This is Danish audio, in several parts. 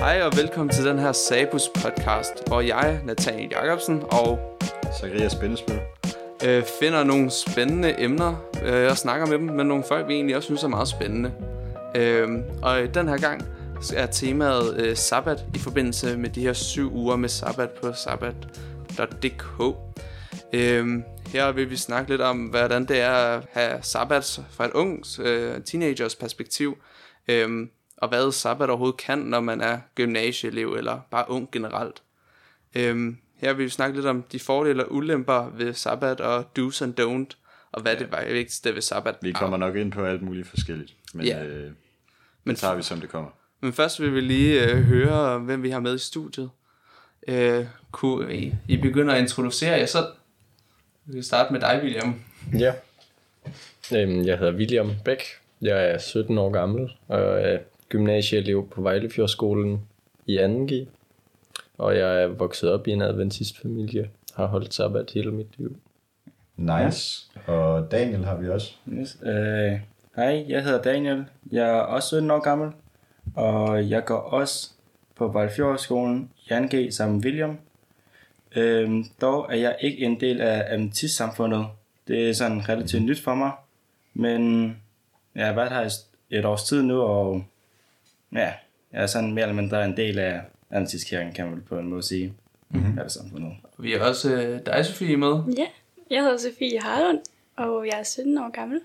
Hej og velkommen til den her Sabus podcast, hvor jeg, Nathaniel Jacobsen og Zacharias Spændesmøl. øh, finder nogle spændende emner øh, og snakker med dem med nogle folk, vi egentlig også synes er meget spændende. Øh, og den her gang er temaet øh, sabbat i forbindelse med de her syv uger med sabbat på sabbat.dk. Øh, her vil vi snakke lidt om, hvordan det er at have sabbat fra et ungt øh, teenagers perspektiv. Øh, og hvad sabbat overhovedet kan, når man er gymnasieelev eller bare ung generelt. Øhm, her vil vi snakke lidt om de fordele og ulemper ved sabbat og do's and don't, og hvad ja. det var vigtigste ved sabbat. Vi kommer nok ind på alt muligt forskelligt, men Ja. øh, det men, tager vi som det kommer. men først vil vi lige øh, høre, hvem vi har med i studiet. Øh, kunne I, I begynder at introducere jer selv? Vi kan starte med dig, William. Ja. Øhm, jeg hedder William Bæk. Jeg er 17 år gammel og er gymnasieelev på Vejlefjordskolen i 2G. Og jeg er vokset op i en adventistfamilie. Har holdt sabbat hele mit liv. Nice. Og Daniel har vi også. Yes. Øh, hej, jeg hedder Daniel. Jeg er også 17 år gammel, og jeg går også på Vejlefjordskolen i 2G sammen med William. Øhm, dog er jeg ikke en del af Adventist-samfundet. Det er sådan relativt nyt for mig, men jeg har været her i et års tid nu, og ja, jeg er sådan mere eller mindre en del af Adventistkirken, kan man vel på en måde sige. Mm-hmm. Er det samfundet. Vi har også øh, dig, Sofie, med. Ja, jeg hedder Sofie Harlund, og jeg er 17 år gammel.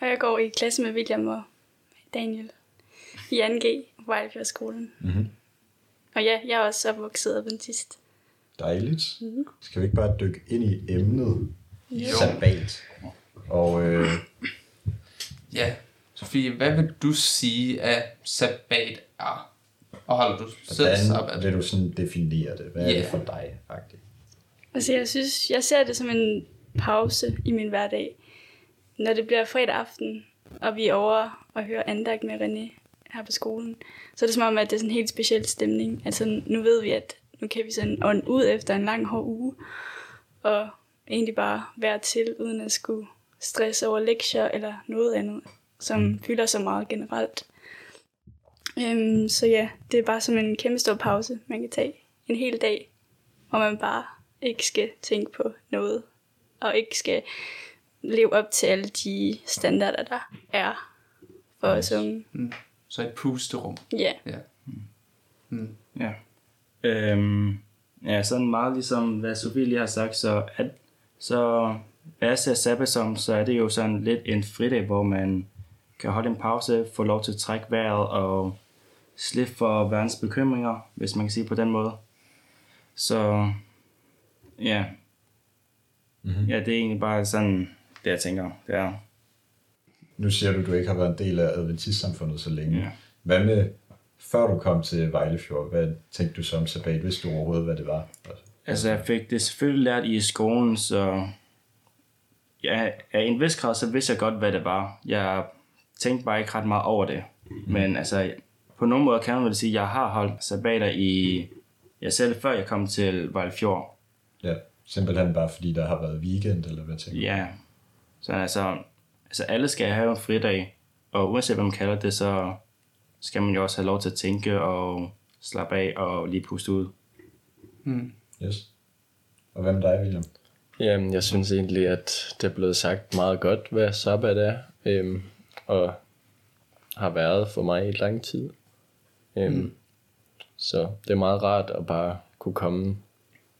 Og jeg går i klasse med William og Daniel i 2G på Vejlefjordskolen. Mhm. Og ja, jeg er også opvokset adventist. Dejligt. Skal vi ikke bare dykke ind i emnet? Jo. Sabbat. Og øh, Ja, Sofie, hvad vil du sige, at sabbat er? Og holder du selv hvordan sabbat? vil du sådan definere det? Hvad er Ja. det for dig, faktisk? Altså jeg synes, jeg ser det som en pause i min hverdag. Når det bliver fredag aften, og vi er over og hører andagt med René her på skolen, så er det som om, at det er sådan en helt speciel stemning. Altså nu ved vi, at nu kan vi sådan ånde ud efter en lang hård uge, og egentlig bare være til, uden at skulle stresse over lektier eller noget andet, som mm. fylder så meget generelt. Øhm, så ja, det er bare som en kæmpe stor pause, man kan tage en hel dag, hvor man bare ikke skal tænke på noget, og ikke skal leve op til alle de standarder, der er for os unge. Så et pusterum. Ja, Ja. Ja. Øhm, ja, sådan meget ligesom hvad Sofie lige har sagt, så, at, så hvad jeg ser sabbat som, så er det jo sådan lidt en fridag, hvor man kan holde en pause, få lov til at trække vejret og slippe for verdens bekymringer, hvis man kan sige på den måde. Så ja, mm-hmm. ja det er egentlig bare sådan, det jeg tænker, det er. Nu siger du, at du ikke har været en del af adventistsamfundet så længe. Ja. Hvad med, før du kom til Vejlefjord, hvad tænkte du så om sabbat? Vidste du overhovedet, hvad det var? Altså, jeg fik det selvfølgelig lært i skolen, så ja, af en vis grad, så vidste jeg godt, hvad det var. Jeg tænkte bare ikke ret meget over det. Mm. Men altså, på nogle måder kan man vel sige, at jeg har holdt sabbater i, jeg selv før jeg kom til Vejlefjord. Ja, simpelthen bare fordi der har været weekend, eller hvad tænker du? Ja, så altså, altså alle skal have en fridag, og uanset hvad man kalder det, så skal man jo også have lov til at tænke og slappe af og lige puste ud. Yes. Og hvem dig, William? Jamen, jeg synes egentlig, at det er blevet sagt meget godt, hvad sabbat er. Øhm, og har været for mig i lang tid. Øhm, mm. Så det er meget rart at bare kunne komme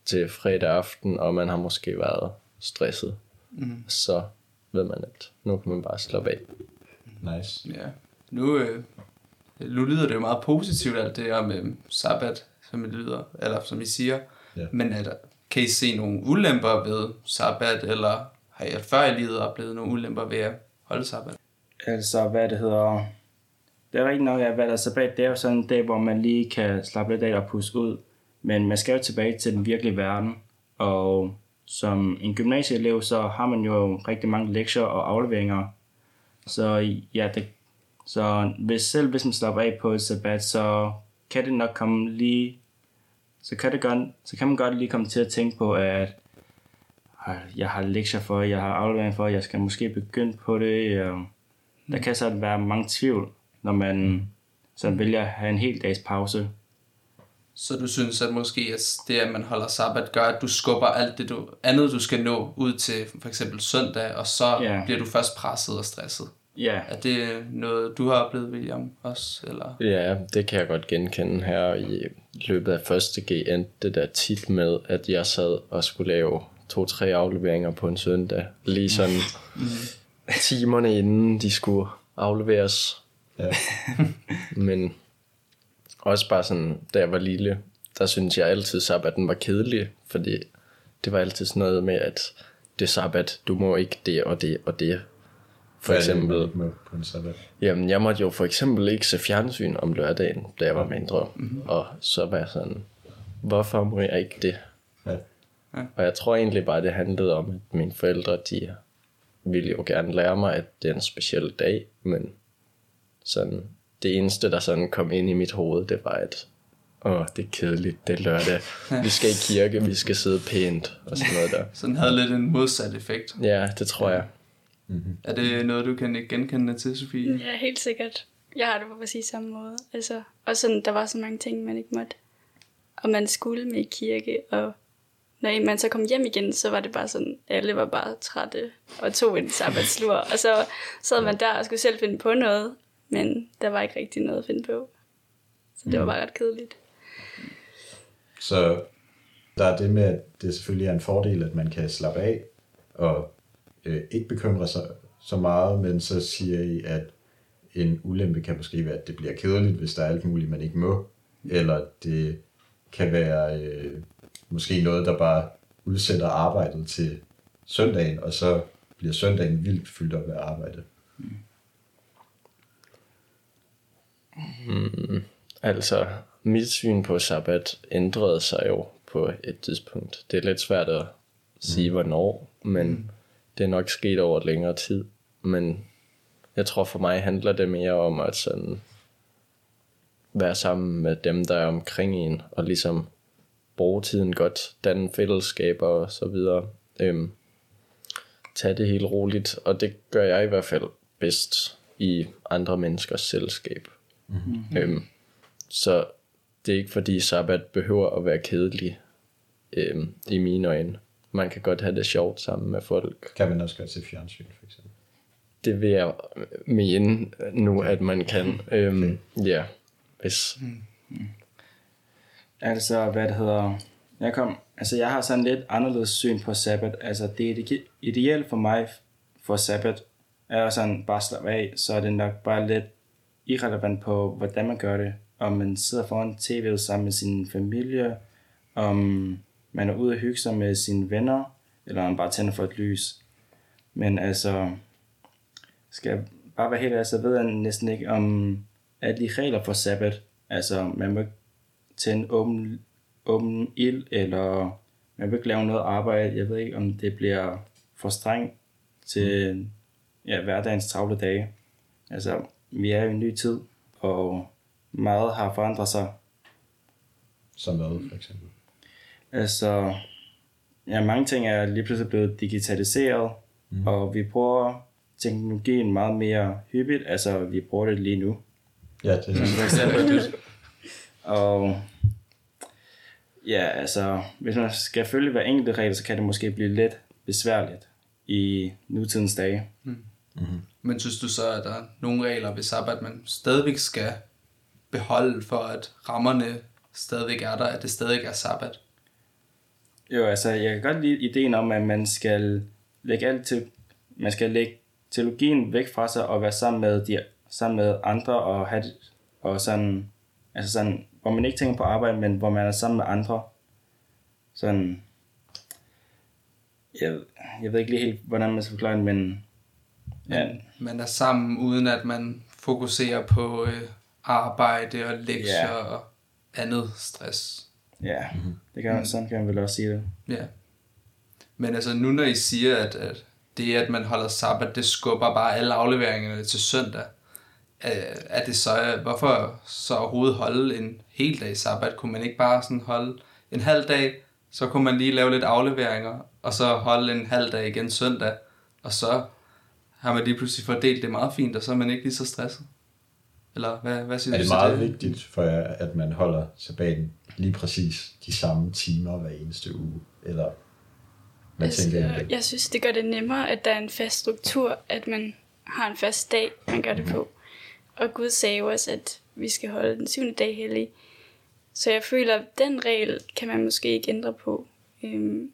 til fredag aften, og man har måske været stresset. Mm. Så ved man, at nu kan man bare slappe af. Nice. Ja. Nu, øh, nu lyder det jo meget positivt, alt det her med sabbat, som det lyder, eller som I siger. Ja. Men er der, kan I se nogle ulemper ved sabbat, eller har I før i livet oplevet nogle ulemper ved at holde sabbat? Altså, hvad det hedder... Det er rigtig nok, at hvad der er sabbat, det er jo sådan en dag, hvor man lige kan slappe lidt af og puste ud. Men man skal jo tilbage til den virkelige verden. Og som en gymnasieelev, så har man jo rigtig mange lektier og afleveringer. Så ja, det, så hvis, selv hvis man slapper af på et sabbat, så kan det nok komme lige... Så kan, det godt, så kan man godt lige komme til at tænke på, at jeg har lektier for, jeg har aflevering for, jeg skal måske begynde på det. Og der kan så være mange tvivl, når man så vælger at have en hel dags pause. Så du synes, at måske at det, at man holder sabbat, gør, at du skubber alt det du, andet, du skal nå ud til for eksempel søndag, og så Ja. bliver du først presset og stresset. Ja, Er det noget, du har oplevet, William, også? Eller? Ja, det kan jeg godt genkende her i løbet af første G endte det der tit med, at jeg sad og skulle lave to-tre afleveringer på en søndag. Lige sådan timerne inden de skulle afleveres. Ja. Men også bare sådan, da jeg var lille, der synes jeg altid, sabbaten var kedelig, fordi det var altid sådan noget med, at det er sabbat, du må ikke det og det og det. For Hvad er det, eksempel, ikke må på en sabbat. Jamen, jeg måtte jo for eksempel ikke se fjernsyn om lørdagen, da jeg var mindre. Mm-hmm. Og så var jeg sådan, hvorfor må jeg ikke det? Ja. Og jeg tror egentlig bare, det handlede om, at mine forældre, de ville jo gerne lære mig, at det er en speciel dag, men sådan, det eneste, der sådan kom ind i mit hoved, det var, at åh, det er kedeligt, det er lørdag. Vi skal i kirke, vi skal sidde pænt, og sådan noget der. Så den havde lidt en modsat effekt. Ja, det tror jeg. Er det noget, du kan genkende til, Sofie? Ja, helt sikkert. Jeg har det på præcis samme måde. Altså, og sådan, der var så mange ting, man ikke måtte. Og man skulle med i kirke, og når man så kom hjem igen, så var det bare sådan, alle var bare trætte og tog en sabbatslur. og så sad man der og skulle selv finde på noget, men der var ikke rigtig noget at finde på. Så det var bare ret kedeligt. Så der er det med, at det selvfølgelig er en fordel, at man kan slappe af og øh, ikke bekymre sig så meget, men så siger I, at en ulempe kan måske være, at det bliver kedeligt, hvis der er alt muligt, man ikke må, eller det kan være øh, måske noget, der bare udsætter arbejdet til søndagen, og så bliver søndagen vildt fyldt op af arbejde. Altså, mit syn på sabbat ændrede sig jo på et tidspunkt. Det er lidt svært at sige, hvornår, men det er nok sket over længere tid. Men jeg tror for mig handler det mere om at sådan være sammen med dem, der er omkring en, og ligesom bruge tiden godt, danne fællesskaber og så videre. Øhm, tag det helt roligt, og det gør jeg i hvert fald bedst i andre menneskers selskab. Mm-hmm. Øhm, så det er ikke fordi sabbat behøver at være kedelig øhm, i mine øjne. Man kan godt have det sjovt sammen med folk. Kan man også godt se fjernsyn, for eksempel. Det vil jeg mene nu, at man kan. Øhm, ja, hvis... Altså, hvad det hedder... Jeg, kom, altså, jeg har sådan lidt anderledes syn på sabbat. Altså, det er ideelt for mig for sabbat er sådan bare slappe af, så er det nok bare lidt irrelevant på, hvordan man gør det. Om man sidder foran tv'et sammen med sin familie, om man er ude og hygge sig med sine venner, eller om man bare tænder for et lys. Men altså, skal jeg bare være helt ærlig, så ved jeg næsten ikke om alle de regler for sabbat. Altså, man må ikke tænde åben, åben ild, eller man vil ikke lave noget arbejde. Jeg ved ikke, om det bliver for strengt til ja, hverdagens travle dage. Altså, vi er i en ny tid, og meget har forandret sig. Som hvad, for eksempel. Altså, ja, mange ting er lige pludselig blevet digitaliseret, mm. og vi bruger teknologien meget mere hyppigt. Altså, vi bruger det lige nu. Ja, det er Og ja, altså, hvis man skal følge hver enkelte regel, så kan det måske blive lidt besværligt i nutidens dage. Men synes du så, at der er nogle regler ved sabbat, man stadigvæk skal beholde, for at rammerne stadigvæk er der, at det stadig er sabbat? Jo, altså, jeg kan godt lide ideen om, at man skal lægge alt til, man skal lægge teologien væk fra sig og være sammen med, de, sammen med andre og have det, og sådan, altså sådan, hvor man ikke tænker på arbejde, men hvor man er sammen med andre. Sådan, jeg, jeg ved ikke lige helt, hvordan man skal forklare det, men ja, Man er sammen, uden at man fokuserer på øh, arbejde og lektier Ja. og andet stress. ja det kan, sådan kan man vel også sige det. Ja. Men altså nu når I siger, at, at det at man holder sabbat, det skubber bare alle afleveringerne til søndag, er er det så, hvorfor så overhovedet holde en hel dag sabbat? Kunne man ikke bare sådan holde en halv dag, så kunne man lige lave lidt afleveringer, og så holde en halv dag igen søndag, og så har man lige pludselig fordelt det meget fint, og så er man ikke lige så stresset. Eller hvad, hvad siger Er du det til meget vigtigt for jer, at man holder sabbaten lige præcis de samme timer hver eneste uge? Eller hvad Altså, tænker det? jeg synes, det gør det nemmere, at der er en fast struktur, at man har en fast dag, man gør det på. Og Gud sagde jo også, at vi skal holde den syvende dag hellig. Så jeg føler, at den regel kan man måske ikke ændre på. Øhm,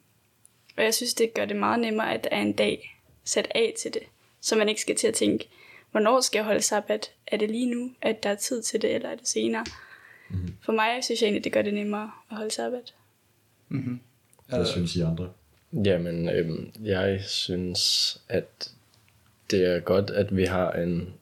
og jeg synes, det gør det meget nemmere, at der er en dag sat af til det. Så man ikke skal til at tænke, hvornår skal jeg holde sabbat? Er det lige nu, at der er tid til det, eller er det senere? Mm. For mig synes jeg egentlig, det gør det nemmere at holde sabbat. Hvad synes I andre? Jamen, øhm, jeg synes, at det er godt, at vi har en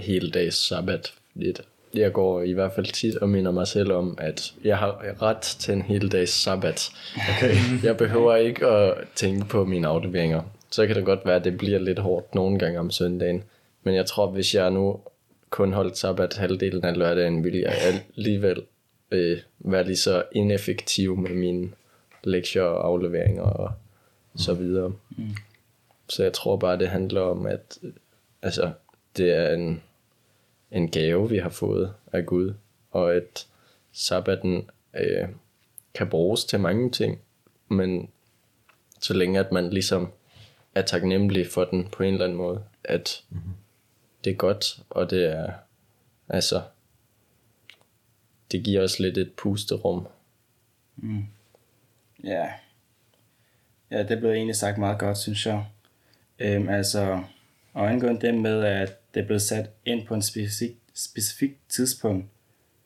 hel dags sabbat. Lidt. Jeg går i hvert fald tit og minder mig selv om, at jeg har ret til en hel dags sabbat. Okay. Jeg behøver ikke at tænke på mine afleveringer. Så kan det godt være, at det bliver lidt hårdt nogle gange om søndagen. Men jeg tror, hvis jeg nu kun holdt sabbat halvdelen af lørdagen, ville jeg alligevel øh, være lige så ineffektiv med mine lektier og afleveringer og så videre. Mm. Så jeg tror bare, det handler om, at øh, altså, det er en, en gave, vi har fået af Gud, og at sabbaten øh, kan bruges til mange ting, men så længe at man ligesom er taknemmelig for den på en eller anden måde, at mm-hmm. det er godt, og det er altså det giver os lidt et pusterum. Ja. Ja, det blev egentlig sagt meget godt, synes jeg. Øhm, altså, og angående det med, at det blev sat ind på en specifik, specifik tidspunkt,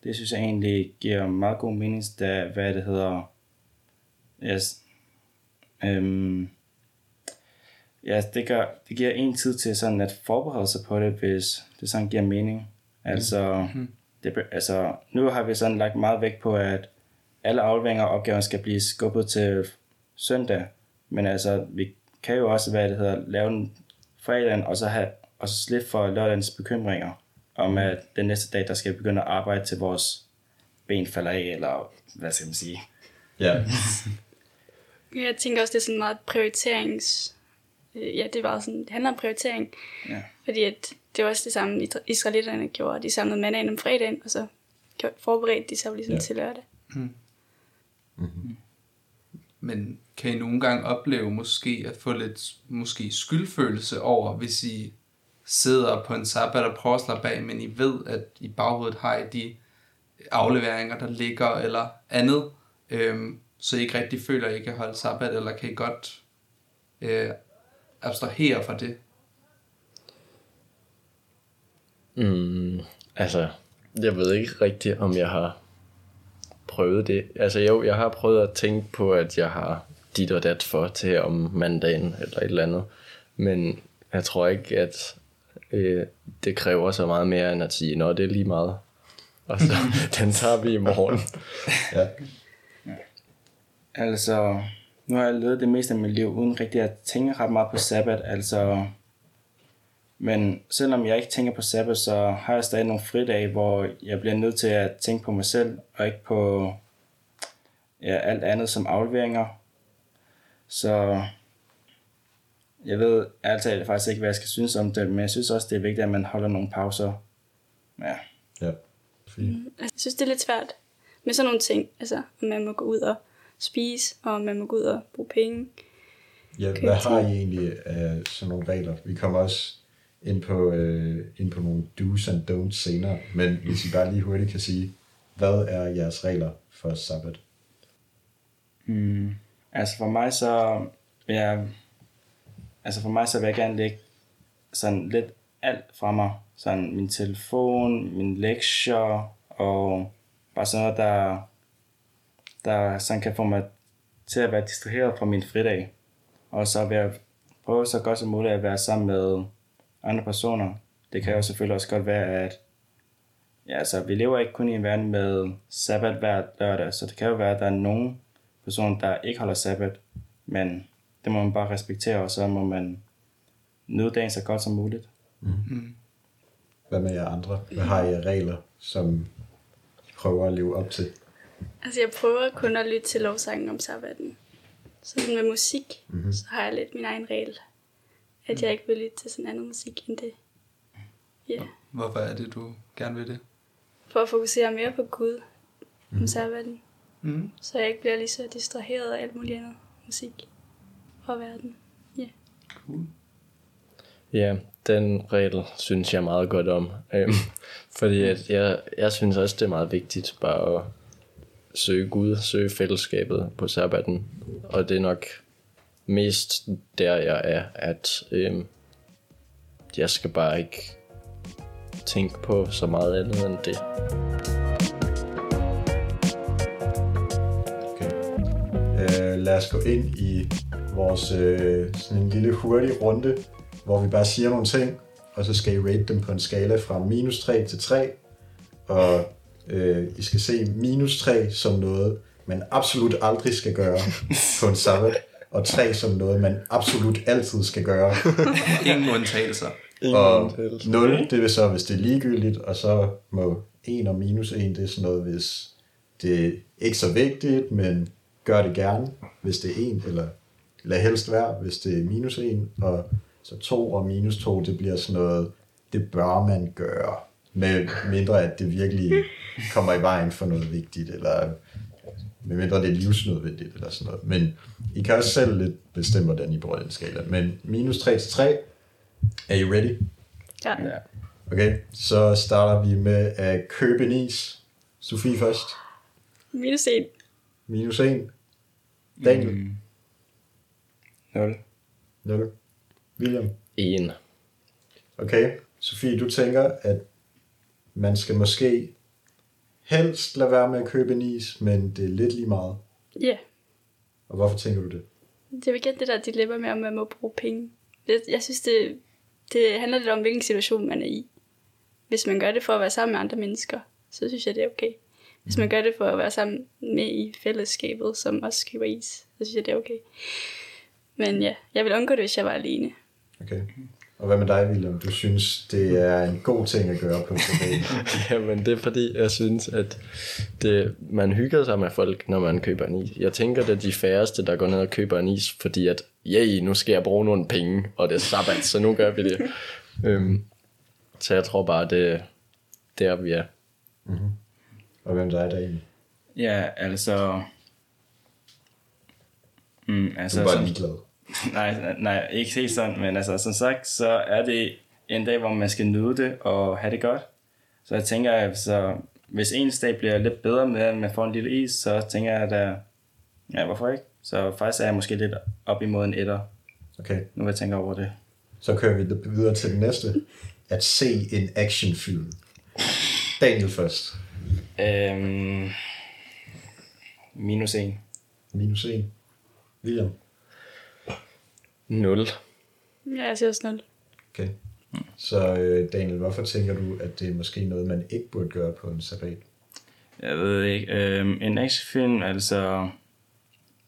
det synes jeg egentlig giver meget god mening, da, hvad det hedder, yes, øhm, ja, det, gør, det giver en tid til sådan at forberede sig på det, hvis det sådan giver mening. Altså, det, be- altså, nu har vi sådan lagt meget vægt på, at alle afleveringer og opgaver skal blive skubbet til søndag. Men altså, vi kan jo også, hvad det hedder, lave den fredagen, og så, have, og så slippe for lørdagens bekymringer, om at den næste dag, der skal vi begynde at arbejde til vores ben falder af, eller hvad skal man sige. Ja, Jeg tænker også, det er sådan meget prioriterings... øh, Ja, det var sådan, det handler om prioritering. Ja. Fordi at det var også det samme, Isra- israelitterne gjorde. De samlede mandagen om fredagen, og så forberedte de sig jo ligesom Ja. til lørdag. Men kan I nogle gange opleve måske at få lidt måske skyldfølelse over, hvis I sidder på en sabbat og prøver at slappe af, men I ved, at i baghovedet har I de afleveringer, der ligger, eller andet, øhm, så I ikke rigtig føler, at I kan holde sabbat, eller kan I godt øh, abstrahere fra det? Mm, altså, jeg ved ikke rigtigt, om jeg har prøvet det. Altså jo, jeg har prøvet at tænke på, at jeg har dit og dat for til om mandagen eller et eller andet. Men jeg tror ikke, at øh, det kræver så meget mere end at sige, nå, det er lige meget. Og så, den tager vi i morgen. ja. Altså, nu har jeg levet det meste af mit liv, uden rigtig at tænke ret meget på sabbat, altså... Men selvom jeg ikke tænker på sabbat, så har jeg stadig nogle fridage, hvor jeg bliver nødt til at tænke på mig selv, og ikke på ja, alt andet som afleveringer. Så jeg ved ærligt talt faktisk ikke, hvad jeg skal synes om det, men jeg synes også, det er vigtigt, at man holder nogle pauser. Ja, ja. Fint. Altså, jeg synes, det er lidt svært med sådan nogle ting. Altså, om man må gå ud og spise, og om man må gå ud og bruge penge. Ja, Okay, hvad har I egentlig af sådan nogle regler? Vi kommer også ind på, øh, ind på nogle do's and don'ts senere, men hvis I bare lige hurtigt kan sige, hvad er jeres regler for sabbat? Mm, altså for mig så jeg, altså for mig så vil jeg gerne lægge sådan lidt alt fra mig. Sådan min telefon, min lektier og bare sådan noget, der, der sådan kan få mig til at være distraheret fra min fridag. Og så vil jeg prøve så godt som muligt at være sammen med andre personer. Det kan jo selvfølgelig også godt være, at ja, altså, vi lever ikke kun i en verden med sabbat hver lørdag, så det kan jo være, at der er nogen personer, der ikke holder sabbat, men det må man bare respektere, og så må man nyde dagen så godt som muligt. Hvad med jer andre? Hvad har I regler, som I prøver at leve op til? Altså, jeg prøver kun at lytte til lovsangen om sabbaten. Så sådan med musik, Mhm. mm-hmm. så har jeg lidt min egen regel. At jeg ikke vil lytte til sådan anden musik end det. Ja. Yeah. Hvorfor er det, du gerne vil det? For at fokusere mere på Gud om sabbaten. Mm. Så jeg ikke bliver lige så distraheret af alt muligt andet musik og verden. Cool. Ja, den regel synes jeg meget godt om. Øhm, fordi at jeg, jeg synes også, det er meget vigtigt bare at søge Gud, søge fællesskabet på sabbaten. Og det er nok mest der, jeg er, at øhm, jeg skal bare ikke tænke på så meget andet end det. Okay. Øh, lad os gå ind i vores øh, sådan en lille hurtig runde, hvor vi bare siger nogle ting, og så skal I rate dem på en skala fra minus 3 til 3. Og øh, I skal se minus 3 som noget, man absolut aldrig skal gøre på en sabbat, og 3 som noget, man absolut altid skal gøre. Ingen undtagelser. Og 0, det vil så, hvis det er ligegyldigt, og så må 1 og minus 1, det er sådan noget, hvis det er ikke så vigtigt, men gør det gerne, hvis det er 1, eller lad helst være, hvis det er minus 1, og så 2 og minus 2, det bliver sådan noget, det bør man gøre, med mindre at det virkelig kommer i vejen for noget vigtigt, eller med mindre det er livsnødvendigt, eller sådan noget. Men I kan også selv lidt bestemme, hvordan I bruger den skala. Men minus 3 til 3, er I ready? Ja. Ja. Okay, så starter vi med at købe en is. Sofie først. Minus 1. Minus 1. Daniel. Mm. 0. 0. William. En. Okay, Sofie, du tænker, at man skal måske helst lade være med at købe en is, men det er lidt lige meget. Ja. Yeah. Og hvorfor tænker du det? Det er jo igen det der dilemma med, om man må bruge penge. Jeg synes, det, det handler lidt om, hvilken situation man er i. Hvis man gør det for at være sammen med andre mennesker, så synes jeg, det er okay. Hvis man gør det for at være sammen med i fællesskabet, som også køber is, så synes jeg, det er okay. Men ja, jeg vil undgå det, hvis jeg var alene. Okay. Og hvad med dig, William? Du synes, det er en god ting at gøre på? Jamen det er fordi, jeg synes, at det, man hygger sig med folk, når man køber en is. Jeg tænker, det er de færreste, der går ned og køber en is, fordi at, yay, nu skal jeg bruge nogle penge, og det er sabbat, så nu gør vi det. øhm, så jeg tror bare, det er der, vi er. Og hvem der er der egentlig? Ja, altså... Mm, Du altså er bare ligeglad. nej, nej, ikke helt sådan, men altså, som sagt, så er det en dag, hvor man skal nyde det og have det godt. Så jeg tænker, altså, hvis en dag bliver lidt bedre med, at man får en lille is, så tænker jeg, at ja, hvorfor ikke? Så faktisk er jeg måske lidt op imod en etter, Okay, nu jeg tænker over det. så kører vi videre til den næste. At se en actionfilm. Daniel først. Øhm, minus en. Minus 1. William. Nul. Ja, jeg siger også 0. Okay. Så øh, Daniel, hvorfor tænker du, at det er måske noget, man ikke burde gøre på en sabbat? Jeg ved ikke. Øhm, en actionfilm, altså...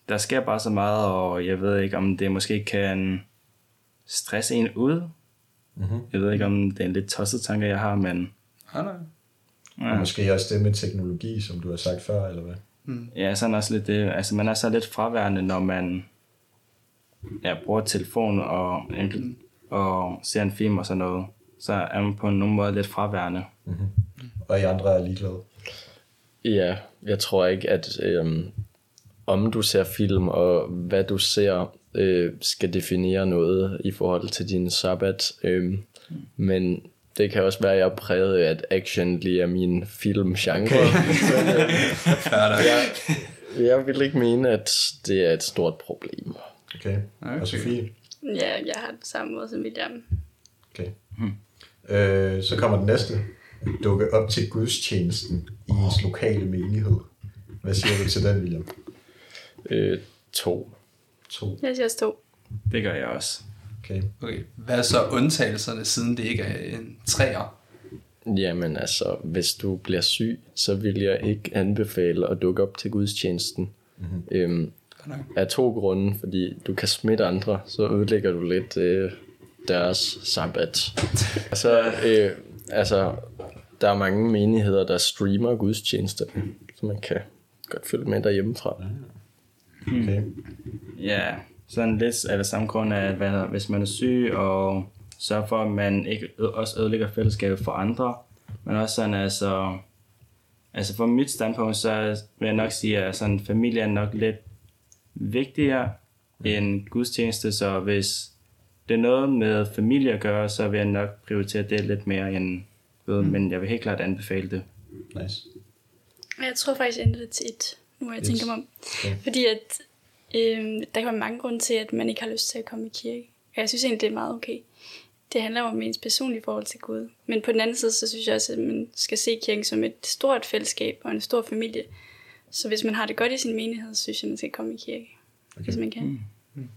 Der sker bare så meget, og jeg ved ikke, om det måske kan stresse en ud. Mhm. Jeg ved ikke, om det er en lidt tosset tanke, jeg har, men... Nej, nej. Ja. Og måske også det med teknologi, som du har sagt før, eller hvad? Ja, sådan også lidt det. Altså, man er så lidt fraværende, når man ja, bruger telefon og, og ser en film og sådan noget. Så er man på nogen måde lidt fraværende. Og I andre er ligeglade. Ja, jeg tror ikke, at øhm, om du ser film og hvad du ser, øh, skal definere noget i forhold til din sabbat. Øhm, men det kan også være, at jeg er præget af, at action lige er min filmgenre. Okay. jeg, jeg vil ikke mene, at det er et stort problem. Okay. okay. Og Sofie? Ja, jeg har det samme måde som William. Okay. Øh, så kommer den næste. Dukke op til gudstjenesten i ens lokale menighed. Hvad siger du til den, William? Øh, to. To. Jeg siger også 2. Det gør jeg også. Okay. Okay, hvad er så undtagelserne, siden det ikke er en træer? Jamen altså, hvis du bliver syg, så vil jeg ikke anbefale at dukke op til gudstjenesten. Mm-hmm. Øhm, af to grunde, fordi du kan smitte andre, så ødelægger du lidt øh, deres sabbat. så, øh, altså, der er mange menigheder, der streamer gudstjenester, så man kan godt følge med derhjemmefra. okay. Ja, sådan lidt af det samme grund af, at hvad, hvis man er syg, og sørge for, at man ikke også ødelægger fællesskabet for andre, men også sådan, altså, altså fra mit standpunkt, så vil jeg nok sige, at sådan, familie er nok lidt vigtigere end gudstjeneste, så hvis det er noget med familie at gøre, så vil jeg nok prioritere det lidt mere end ved, men jeg vil helt klart anbefale det. Nice. Jeg tror faktisk, jeg det til et, nu jeg Yes. tænker mig om. Okay. Fordi at, øh, der kan være mange grunde til, at man ikke har lyst til at komme i kirke. Og jeg synes egentlig, det er meget okay. Det handler om ens personlige forhold til Gud. Men på den anden side, så synes jeg også, at man skal se kirken som et stort fællesskab og en stor familie. Så hvis man har det godt i sin menighed, så synes jeg, man skal komme i kirke. Okay. Hvis man kan. Mm.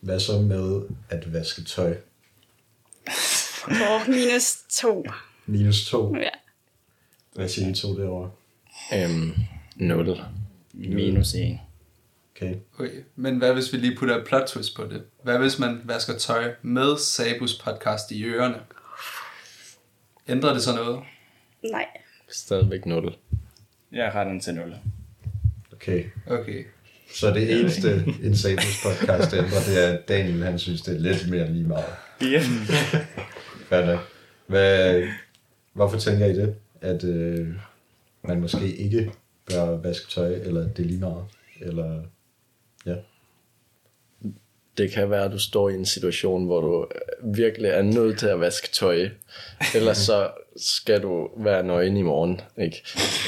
Hvad så med at vaske tøj? For minus to. Minus to. Ja. Hvad siger I to derovre? Øhm, 0. Minus en. Okay. Okay, men hvad hvis vi lige putter et plot twist på det? Hvad hvis man vasker tøj med Sabus podcast i ørerne? Ændrer det så noget? Nej. Stadigvæk 0. Jeg retter den til 0. Okay. Okay. Så det eneste, en Sabus podcast ændrer, det er, at Daniel, han synes, det er lidt mere lige meget. Ja. Hvad, er- hvad, hvorfor tænker I det? At øh, man måske ikke bør vaske tøj, eller det er lige meget? Eller, ja. Det kan være, at du står i en situation, hvor du øh, virkelig er nødt til at vaske tøj. Ellers så skal du være nøgen i morgen. Ikke?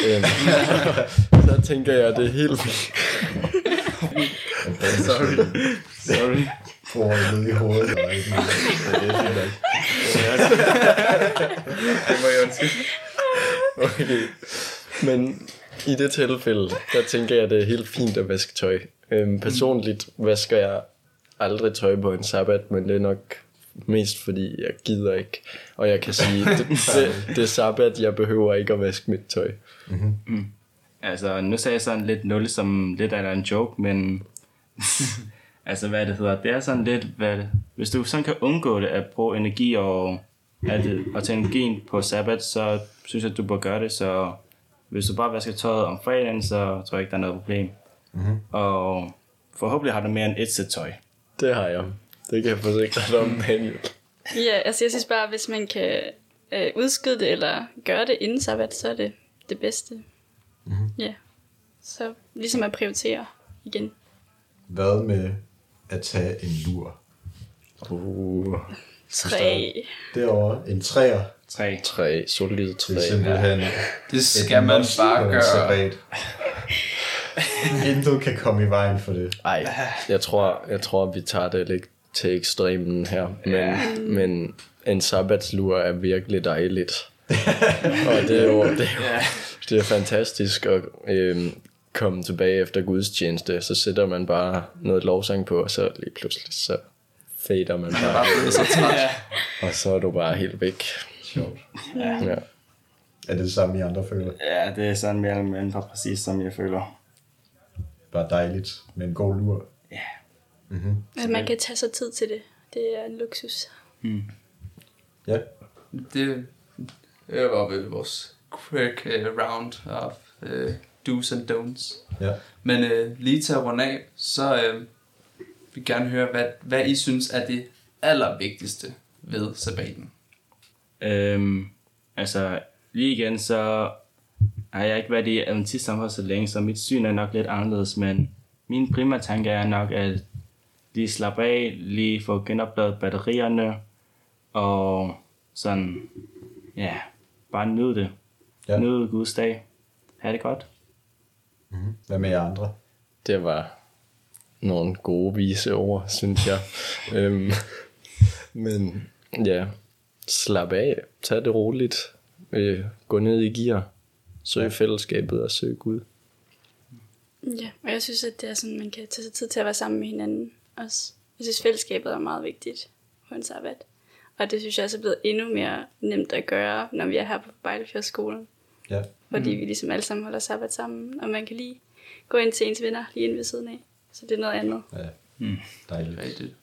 Øhm, så tænker jeg, at det er helt Sorry. Sorry. Får ned i hovedet. Så det er fint. Det må jeg undskylde. Okay. Men i det tilfælde, der tænker jeg, at det er helt fint at vaske tøj. Øhm, personligt vasker jeg aldrig tøj på en sabbat, men det er nok mest fordi, jeg gider ikke. Og jeg kan sige, det, det, det er sabbat, jeg behøver ikke at vaske mit tøj. Altså, nu sagde jeg sådan lidt 0 som lidt af en joke, men altså, hvad det hedder, det er sådan lidt, hvad det, hvis du sådan kan undgå det, at bruge energi og, at, og tage energien på sabbat, så synes jeg, at du bør gøre det, så hvis du bare vasker tøjet om fredagen, så tror jeg ikke, der er noget problem. Mm-hmm. Og forhåbentlig har du mere end et sæt tøj. Det har jeg. Det kan jeg forsikre dig om, Daniel. Ja, altså jeg synes bare, hvis man kan øh, udskyde det, eller gøre det inden sabbat, så er det det bedste. Mm-hmm. Ja. Så ligesom at prioritere igen. Hvad med at tage en lur? Uh, Tre. Derovre, en træer. Tre. tre, solide Det tre. er simpelthen Det skal man bare gøre. Intet kan komme i vejen for det. Ej, jeg tror, jeg tror, vi tager det lidt til ekstremen her. Men, ja. men en sabbatslur er virkelig dejligt. og det er jo, det er, jo, det er fantastisk at øhm, komme tilbage efter gudstjeneste. Så sætter man bare noget lovsang på, og så lige pludselig så fader man bare. Så træt. og så er du bare helt væk. Sjovt. Ja. Er det det samme, I andre føler? Ja, det er sådan mere eller mindre præcis, som jeg føler. Bare dejligt med en god lur. At man kan tage sig tid til det. Det er en luksus. Ja, Det, det var vel vores quick uh, round of uh, do's and don'ts. ja. Men uh, lige til at runde af, så uh, vil vi gerne høre, hvad, hvad I synes er det allervigtigste ved sabbaten. Øhm, altså, lige igen, så har jeg ikke været i adventistsamfund så længe, så mit syn er nok lidt anderledes, men min primære tanke er nok at lige slappe af, lige få genopladet batterierne, og sådan, ja, bare nyde det. Ja. Nyde Guds dag. Ha' det godt. Hvad med jer andre? Det var nogle gode vise ord, synes jeg. øhm, men ja, slap af. Tag det roligt. Øh, gå ned i gear. Søg fællesskabet og søg Gud. Ja, og jeg synes, at det er sådan, man kan tage sig tid til at være sammen med hinanden også. Jeg synes, fællesskabet er meget vigtigt på en sabbat. Og det synes jeg også er blevet endnu mere nemt at gøre, når vi er her på Bejlefjordsskolen. Ja. Fordi vi ligesom alle sammen holder sabbat sammen, og man kan lige gå ind til ens venner lige inde ved siden af. Så det er noget andet. ja. Dejligt. Rigtigt.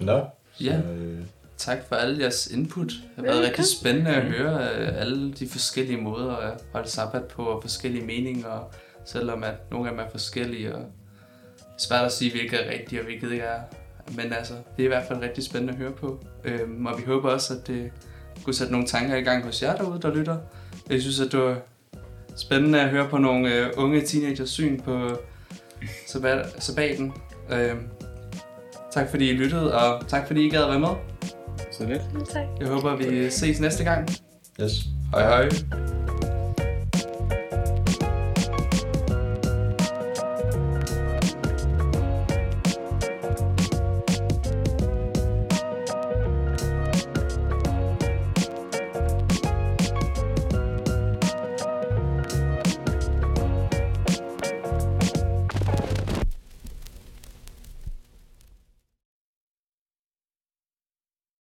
Nå, så, Ja. øh, Tak for alle jeres input. Det har været rigtig spændende at høre øh, alle de forskellige måder at holde sabbat på, og forskellige meninger, selvom at nogle af dem er forskellige, og svært at sige, hvilket er rigtigt og hvilket ikke er. men altså, det er i hvert fald rigtig spændende at høre på. Øhm, og vi håber også, at det kunne sætte nogle tanker i gang hos jer derude, der lytter. Jeg synes, at det var spændende at høre på nogle øh, unge teenagers syn på sabbat, sabbaten. Øhm, tak fordi I lyttede, og tak fordi I gad at være med. Så lidt. Tak. Jeg håber, vi ses næste gang. Yes. Hej hej.